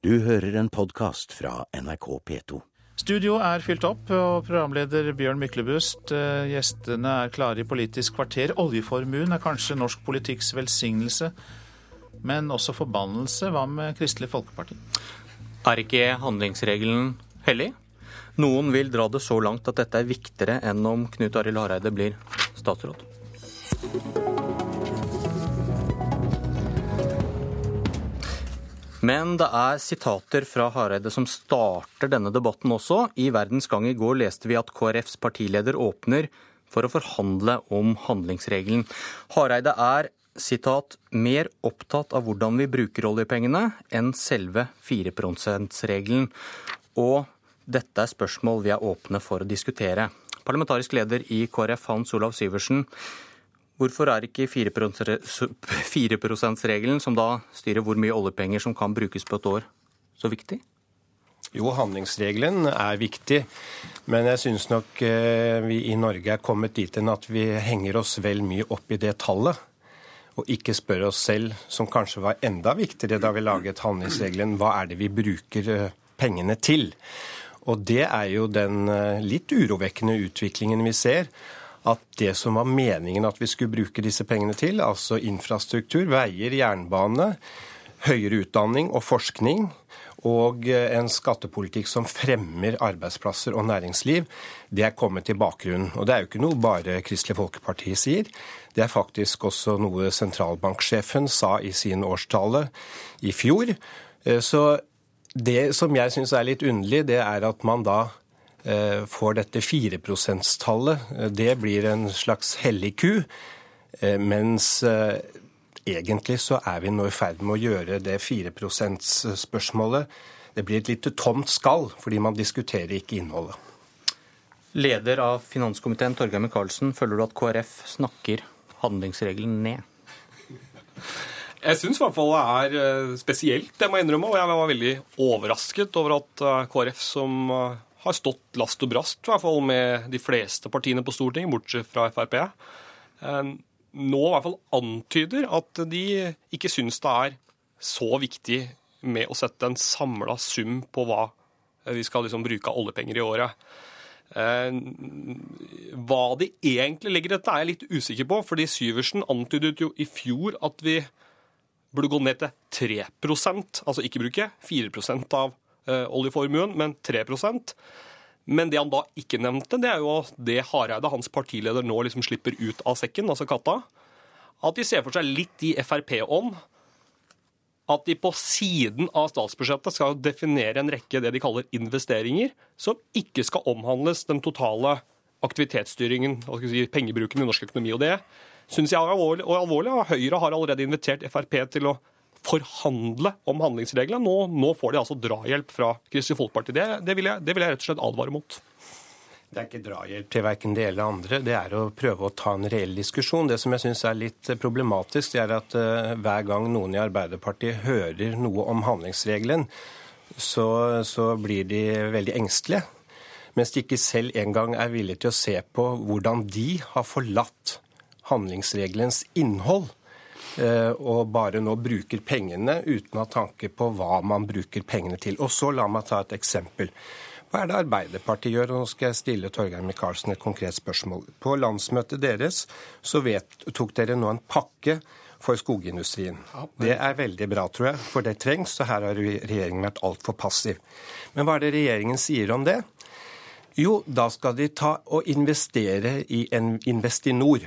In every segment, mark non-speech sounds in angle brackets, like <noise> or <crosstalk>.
Du hører en podkast fra NRK P2. Studio er fylt opp, og programleder Bjørn Myklebust. eh, Gjestene er klare i Politisk kvarter. Oljeformuen er kanskje norsk politikks velsignelse, men også forbannelse. Hva med Kristelig Folkeparti? Er ikke handlingsregelen hellig? Noen vil dra det så langt at dette er viktigere enn om Knut Arild Hareide blir statsråd. Men det er sitater fra Hareide som starter denne debatten også. I Verdens Gang i går leste vi at KrFs partileder åpner for å forhandle om handlingsregelen. Hareide er sitat, mer opptatt av hvordan vi bruker oljepengene enn selve 4 %-regelen. Og dette er spørsmål vi er åpne for å diskutere. Parlamentarisk leder i KrF, Hans Olav Syversen. Hvorfor er ikke 4 %-regelen, som da styrer hvor mye oljepenger som kan brukes på et år, så viktig? Jo, handlingsregelen er viktig, men jeg syns nok eh, vi i Norge er kommet dit hen at vi henger oss vel mye opp i det tallet. Og ikke spør oss selv, som kanskje var enda viktigere da vi laget handlingsregelen, hva er det vi bruker eh, pengene til? Og det er jo den eh, litt urovekkende utviklingen vi ser at det som var meningen at vi skulle bruke disse pengene til, altså infrastruktur, veier, jernbane, høyere utdanning og forskning, og en skattepolitikk som fremmer arbeidsplasser og næringsliv, det er kommet i bakgrunnen. Og det er jo ikke noe bare Kristelig Folkeparti sier. Det er faktisk også noe sentralbanksjefen sa i sin årstale i fjor. Så det som jeg syns er litt underlig, det er at man da får dette 4 %-tallet. Det blir en slags hellig ku. Mens egentlig så er vi nå i ferd med å gjøre det 4 %-spørsmålet Det blir et lite tomt skall, fordi man diskuterer ikke innholdet. Leder av finanskomiteen, Torgeir Micaelsen, føler du at KrF snakker handlingsregelen ned? Jeg syns i hvert fall det er eh, spesielt, det må jeg innrømme. Og jeg var veldig overrasket over at eh, KrF, som eh, har stått last og brast i hvert fall med de fleste partiene på Stortinget, bortsett fra Frp, nå i hvert fall antyder at de ikke syns det er så viktig med å sette en samla sum på hva vi skal liksom bruke av oljepenger i året. Hva de egentlig legger i dette, er jeg litt usikker på. fordi Syversen antydet jo i fjor at vi burde gå ned til 3% altså ikke bruke 4% av oljeformuen, men 3% Men det han da ikke nevnte, det er jo det Hareide, hans partileder, nå liksom slipper ut av sekken, altså katta. At de ser for seg litt i Frp-ånd. At de på siden av statsbudsjettet skal definere en rekke det de kaller investeringer, som ikke skal omhandles den totale aktivitetsstyringen, si, pengebruken i norsk økonomi. Og det syns jeg er alvorlig. Og. Høyre har allerede invitert Frp til å forhandle om handlingsreglene. Nå, nå, får de altså drahjelp fra Kristelig Folkeparti. Det, det, vil jeg, det, vil jeg, rett og slett advare mot. Det er ikke drahjelp til verken det eller andre. Det er å prøve å ta en reell diskusjon. Det som jeg syns er litt problematisk, det er at uh, hver gang noen i Arbeiderpartiet hører noe om handlingsregelen, så, så blir de veldig engstelige. Mens de ikke selv engang er villige til å se på hvordan de har forlatt handlingsregelens innhold og bare nå bruker pengene uten å ha tanke på hva man bruker pengene til. Og så la meg ta et eksempel. Hva er det Arbeiderpartiet gjør? Og nå skal jeg stille Torgeir Micaelsen et konkret spørsmål. På landsmøtet deres så vet, tok dere nå en pakke for skogindustrien. Det er veldig bra, tror jeg, for det trengs, og her har regjeringen vært altfor passiv. Men hva er det regjeringen sier om det? Jo, da skal de ta og investere i en Investinor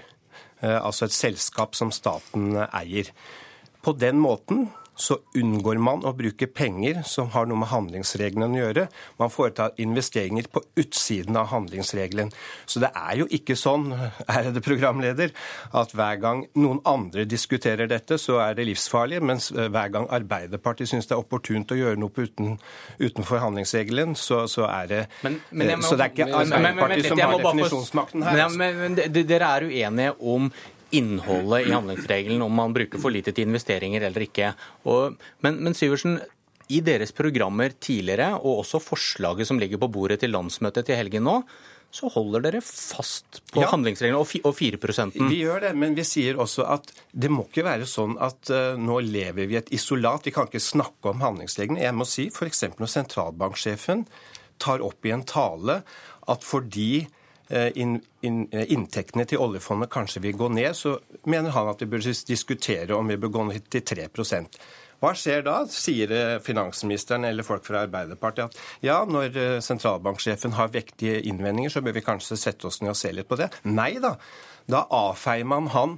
altså et selskap som staten eier. På den måten så unngår man å bruke penger som har noe med handlingsreglene å gjøre. Man foretar investeringer på utsiden av handlingsregelen. Så det er jo ikke sånn, ærede programleder, at hver gang noen andre diskuterer dette, så er det livsfarlig, mens hver gang Arbeiderpartiet syns det er opportunt å gjøre noe uten, utenfor handlingsregelen, så, så, er det men, men må, Så det er ikke Arbeiderpartiet som har definisjonsmakten her. Men, men, men dere er uenige om innholdet i handlingsregelen, om man bruker for lite til investeringer eller ikke. Og, men, men Syversen, i deres programmer tidligere, og også forslaget som ligger på bordet til landsmøtet til helgen nå, så holder dere fast på Ja. handlingsreglene og, fi, og 4% Vi gjør det, men vi sier også at det må ikke være sånn at uh, nå lever vi i et isolat. Vi kan ikke snakke om handlingsreglene. Jeg må si f.eks. når sentralbanksjefen tar opp i en tale at fordi eh, inn, inn, eh, inntektene til oljefondet kanskje vil gå ned, så mener han at vi bør diskutere om vi bør gå ned til 3 hva skjer da, sier eh, finansministeren eller folk fra Arbeiderpartiet at ja, når sentralbanksjefen har vektige innvendinger, så bør vi kanskje sette oss ned og se litt på det. Nei da. Da avfeier man han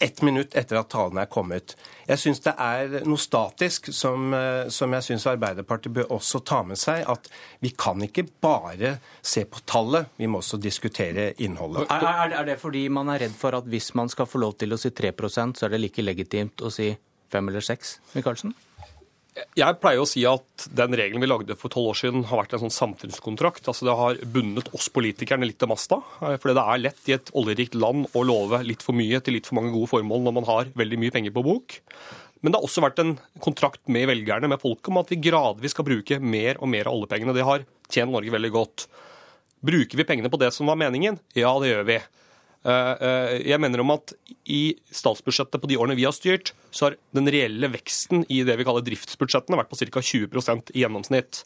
ett minutt etter at talen er kommet. Jeg syns det er noe statisk som, eh, som jeg syns Arbeiderpartiet bør også ta med seg. At vi kan ikke bare se på tallet, vi må også diskutere innholdet. Er, er, er det fordi man er redd for at hvis man skal få lov til å si 3% så er det like legitimt å si 5 eller 6, Michaelsen? Jeg pleier å si at den regelen vi lagde for tolv år siden, har vært en sånn samfunnskontrakt. Altså Det har bundet oss politikerne litt til masta. for Fordi det er lett i et oljerikt land å love litt for mye til litt for mange gode formål når man har veldig mye penger på bok. Men det har også vært en kontrakt med velgerne, med folket, om at vi gradvis skal bruke mer og mer av oljepengene. Det har tjent Norge veldig godt. Bruker vi pengene på det som var meningen? Ja, det gjør vi. Eh, eh, Jeg mener om at i statsbudsjettet på de årene vi har styrt, så har den reelle veksten i det vi kaller driftsbudsjettene vært på ca. 20% i gjennomsnitt.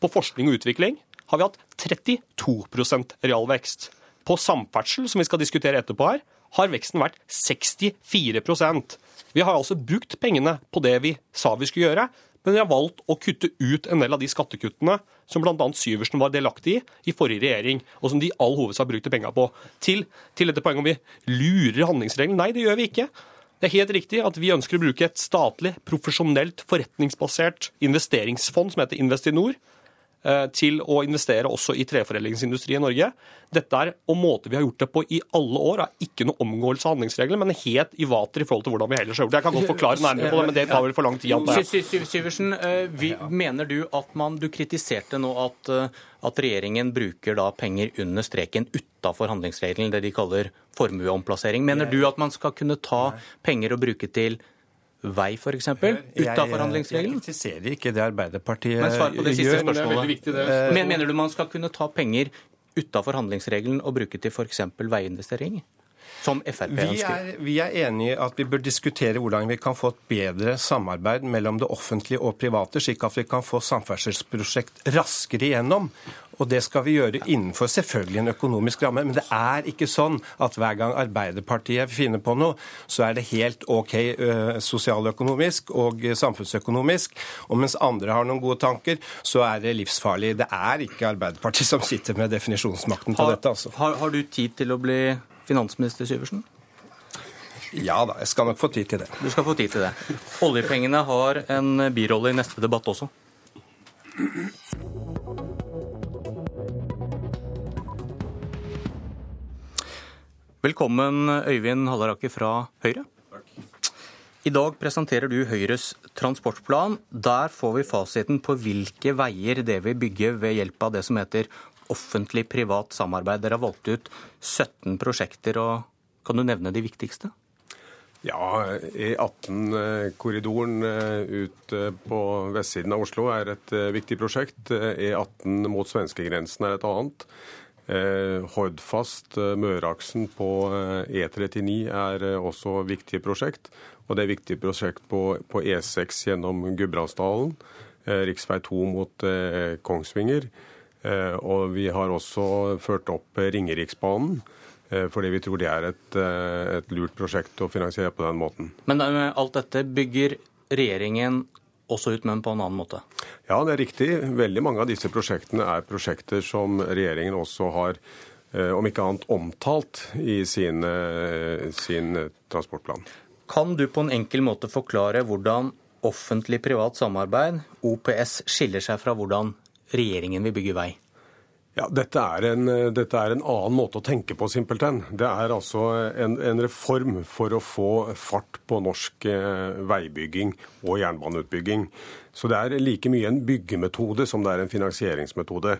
På forskning og utvikling har vi hatt 32% realvekst. På samferdsel, som vi skal diskutere etterpå her, har veksten vært 64% Vi har altså brukt pengene på det vi sa vi skulle gjøre, men vi har valgt å kutte ut en del av de skattekuttene som bl.a. Syversen var delaktig i i forrige regjering, og som de i all hovedsak brukte penga på. Til, til dette poenget om vi lurer handlingsregelen. Nei, det gjør vi ikke. Det er helt riktig at vi ønsker å bruke et statlig, profesjonelt, forretningsbasert investeringsfond som heter Investinor, til å investere også i treforedlingsindustri i Norge. Dette er og Måten vi har gjort det på i alle år, er ikke noe omgåelse av handlingsregler, men helt i vater i forhold til hvordan vi ellers har gjort det. Jeg kan godt forklare nærmere på det, men det tar vel for lang tid. Syversen, eh, mener du at man Du kritiserte nå at, eh, at regjeringen bruker da penger under streken utafor handlingsregelen, det de kaller formueomplassering. Mener du at man skal kunne ta penger og bruke til vei, f.eks., utafor Jeg handlingsregelen? kritiserer ikke det Arbeiderpartiet Men svar på det siste gjør. Er spørsmålet. viktig, det. Men, mener du man skal kunne ta penger utafor handlingsregelen og bruke til f.eks. veiinvesteringer? Som Frp Vi ønsker? er, vi er enige i at vi bør diskutere hvordan vi kan få et bedre samarbeid mellom det offentlige og private, slik at vi kan få samferdselsprosjekt raskere igjennom. Og det skal vi gjøre innenfor selvfølgelig en økonomisk ramme. Men det er ikke sånn at hver gang Arbeiderpartiet finner på noe, så er det helt OK ø, sosialøkonomisk og samfunnsøkonomisk. Og mens andre har noen gode tanker, så er det livsfarlig. Det er ikke Arbeiderpartiet som sitter med definisjonsmakten på Har, dette, altså. har, har du tid til å bli finansminister, Syversen? Ja da, jeg skal nok få tid til det. Du skal få tid til det. Oljepengene har en birolle i neste debatt også. Velkommen, Øyvind Halleraker fra Høyre. I dag presenterer du Høyres transportplan. Der får vi fasiten på hvilke veier det vil bygge ved hjelp av det som heter offentlig-privat samarbeid. Dere har valgt ut 17 prosjekter, og kan du nevne de viktigste? Ja, E18-korridoren ut eh, på vestsiden av Oslo er et eh, viktig prosjekt. Eh, E18 mot svenskegrensen er et annet. Eh, Hordfast, eh, Møreaksen på eh, E39 er eh, også viktige prosjekt. Og det er viktig prosjekt på, på E6 gjennom Gudbrandsdalen. Eh, Riksvei 2 mot eh, Kongsvinger. Eh, Og vi har også ført opp Ringeriksbanen. eh, Fordi vi tror det er et, eh, et lurt prosjekt å finansiere på den måten. Men alt dette bygger regjeringen også ut, men på en annen måte. Ja, det er riktig. Veldig mange av disse prosjektene er prosjekter som regjeringen også har, om ikke annet, omtalt i sin, sin transportplan. Kan du på en enkel måte forklare hvordan offentlig-privat samarbeid, OPS, skiller seg fra hvordan regjeringen vil bygge vei? Ja, dette er, en, dette er en annen måte å tenke på, simpelthen. Det er altså en, en reform for å få fart på norsk eh, veibygging og jernbaneutbygging. Så det er like mye en byggemetode som det er en finansieringsmetode.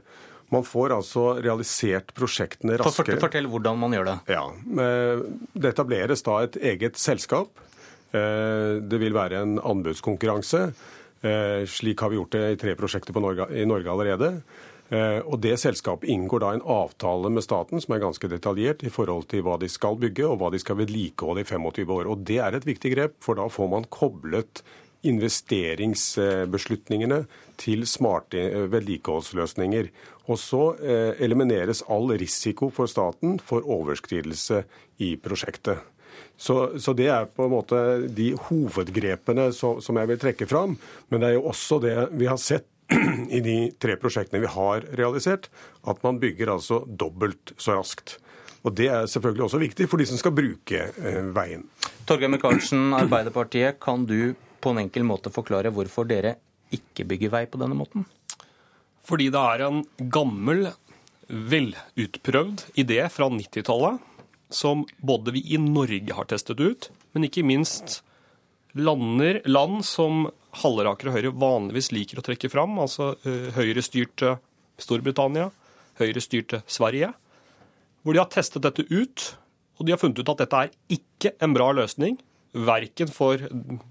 Man får altså realisert prosjektene raskere. fortell hvordan man gjør det. Ja, eh, Det etableres da et eget selskap. Eh, Det vil være en anbudskonkurranse. Eh, Slik har vi gjort det i tre prosjekter Norge, i Norge allerede. Eh, og Det selskapet inngår da en avtale med staten som er ganske detaljert i forhold til hva de skal bygge og hva de skal vedlikeholde i 25 år. Og Det er et viktig grep, for da får man koblet investeringsbeslutningene til smarte eh, vedlikeholdsløsninger. Og så elimineres all risiko for staten for overskridelse i prosjektet. Så, så, det er på en måte de hovedgrepene som, som jeg vil trekke fram. Men det er jo også det vi har sett <clears throat> i de tre prosjektene vi har realisert, at man bygger altså dobbelt så raskt. Og Det er selvfølgelig også viktig for de som skal bruke eh, veien. Torgeir Micaelsen, <clears throat> Arbeiderpartiet, kan du på en enkel måte forklare hvorfor dere ikke bygger vei på denne måten? Fordi det er en gammel, velutprøvd idé fra 90-tallet som både vi i Norge har testet ut, men ikke minst lander, land som Halleraker og Høyre vanligvis liker å trekke fram, altså uh, Høyre-styrte Storbritannia, Høyre-styrte Sverige, hvor de har testet dette ut, og de har funnet ut at dette er ikke en bra løsning, verken for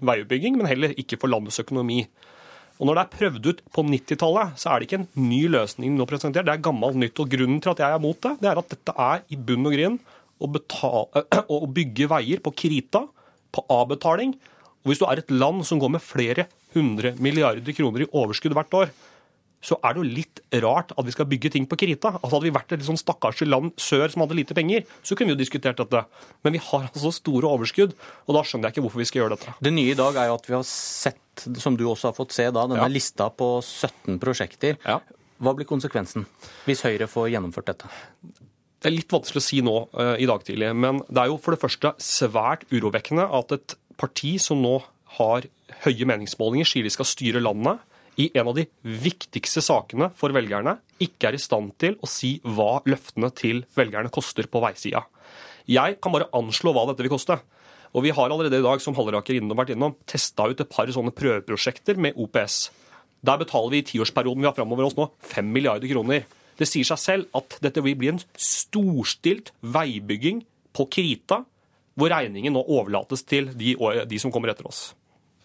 veiutbygging, men heller ikke for landets økonomi. Og Når det er prøvd ut på 90-tallet, så er det ikke en ny løsning nå presentert, det er gammelt nytt. Og Grunnen til at jeg er mot det, det er at dette er i bunn og grunn å, betale, <clears throat> å bygge veier på krita, på avbetaling. Og hvis du er et land som går med flere hundre milliarder kroner i overskudd hvert år, så er det jo litt rart at vi skal bygge ting på krita. Altså Hadde vi vært et litt sånn stakkars land sør som hadde lite penger, så kunne vi jo diskutert dette. Men vi har altså store overskudd, og da skjønner jeg ikke hvorfor vi skal gjøre dette. Det nye i dag er jo at vi har sett, som du også har fått se, da, denne ja. lista på 17 prosjekter. Ja. Hva blir konsekvensen hvis Høyre får gjennomført dette? Det er litt vanskelig å si nå uh, i dag tidlig, men det er jo for det første svært urovekkende at et parti som nå har høye meningsmålinger, sier de skal styre landet, i en av de viktigste sakene for velgerne, ikke er i stand til å si hva løftene til velgerne koster på veisida. Jeg kan bare anslå hva dette vil koste. Og vi har allerede i dag, som Halleraker innom, vært innom, testa ut et par sånne prøveprosjekter med OPS. Der betaler vi i tiårsperioden vi har framover oss nå, 5 milliarder kroner. Det sier seg selv at dette vil bli en storstilt veibygging på krita, hvor regningen nå overlates til de, de som kommer etter oss.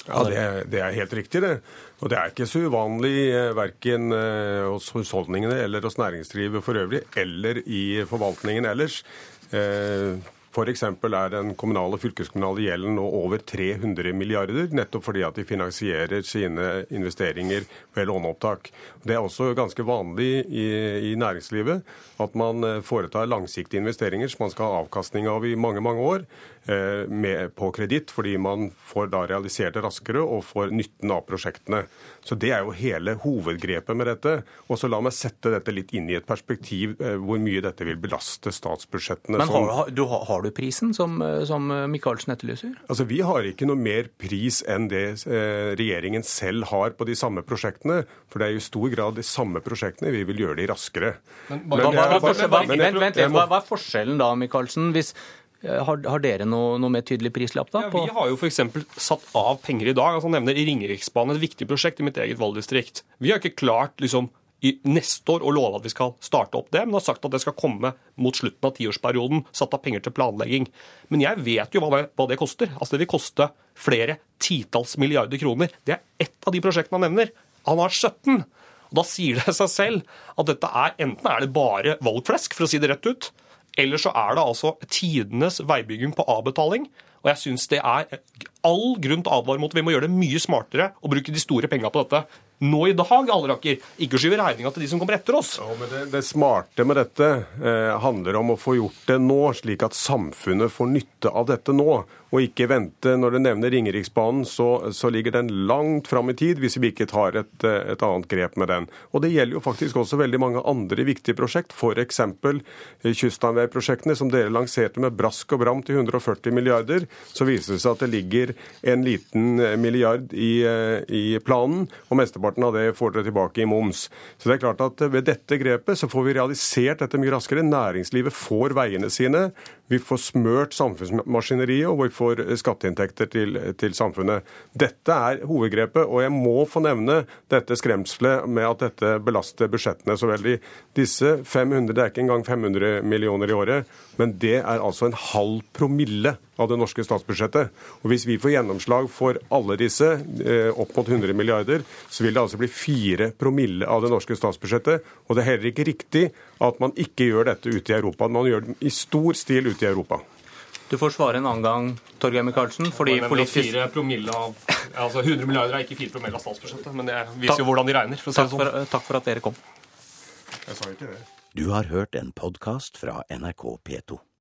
Ja, det, det, er helt riktig, det. Og det er ikke så uvanlig eh, verken eh, hos husholdningene eller hos næringslivet for øvrig, eller i forvaltningen ellers. Eh, F.eks. er den kommunale og fylkeskommunale gjelden nå over 300 milliarder, nettopp fordi at de finansierer sine investeringer ved låneopptak. Det er også ganske vanlig i, i næringslivet at man eh, foretar langsiktige investeringer som man skal ha avkastning av i mange, mange år. Eh, med, på kreditt, fordi man får da realisert det raskere og får nytten av prosjektene. Så Det er jo hele hovedgrepet med dette. Og så La meg sette dette litt inn i et perspektiv eh, hvor mye dette vil belaste statsbudsjettene. Men har, du, har du prisen som, eh, som Michaelsen etterlyser? Altså, Vi har ikke noe mer pris enn det regjeringen selv har på de samme prosjektene. For det er i stor grad de samme prosjektene. Vi vil gjøre de raskere. Men, hva, hva, er forskjellen da, Michaelsen? Hvis har, har, dere noe, noe, mer tydelig prislapp da? Ja, vi har jo f.eks. satt av penger i dag. altså nevner Ringeriksbanen, et viktig prosjekt i mitt eget valgdistrikt. Vi har ikke klart liksom, i neste år å love at vi skal starte opp det, men har sagt at det skal komme mot slutten av tiårsperioden. Satt av penger til planlegging. Men jeg vet jo hva det, hva det koster. Altså Det vil koste flere titalls milliarder kroner. Det er ett av de prosjektene han nevner. Han har 17. Og Da sier det seg selv at dette er enten er det bare valgflesk, for å si det rett ut, eller så er det altså tidenes veibygging på avbetaling. Og jeg syns det er all grunn til å advare mot. Vi må gjøre det mye smartere og bruke de store penga på dette nå i dag, Alleraker. Ikke skyve regninga til de som kommer etter oss. Ja, det, det smarte med dette eh, handler om å få gjort det nå, slik at samfunnet får nytte av dette nå. Og ikke vente. Når du nevner Ringeriksbanen, så, så ligger den langt fram i tid hvis vi ikke tar et, eh, et, annet grep med den. Og det gjelder jo faktisk også veldig mange andre viktige prosjekt, f.eks. kystanveiprosjektene kyststamveiprosjektene som dere lanserte med brask og bram til 140 milliarder. Så viser det seg at det ligger en liten eh, milliard i, i planen. og mesteparten av det får dere tilbake i moms. Så det er klart at ved dette grepet så får vi realisert dette mye raskere. Næringslivet får veiene sine Vi får smørt samfunnsmaskineriet, og vi får skatteinntekter til, til samfunnet. Dette er hovedgrepet, og jeg må få nevne dette skremselet med at dette belaster budsjettene så veldig. Disse 500, Det er ikke engang 500 millioner i året, men det er altså en halv promille av det norske statsbudsjettet. Og Hvis vi får gjennomslag for alle disse, eh, opp mot 100 milliarder, så vil det altså bli fire promille av det norske statsbudsjettet. Og det er heller ikke riktig at man ikke gjør dette ute i Europa. Man gjør det i stor stil ute i Europa. Du får svare en annen gang, Torgeir Micaelsen. Fordi politisk... Fire promille av, altså 100 milliarder er ikke 4 promille av statsbudsjettet, men det viser jo hvordan de regner. for å Takk for, takk for at dere kom. Jeg sa ikke det. Du har hørt en podkast fra NRK P2.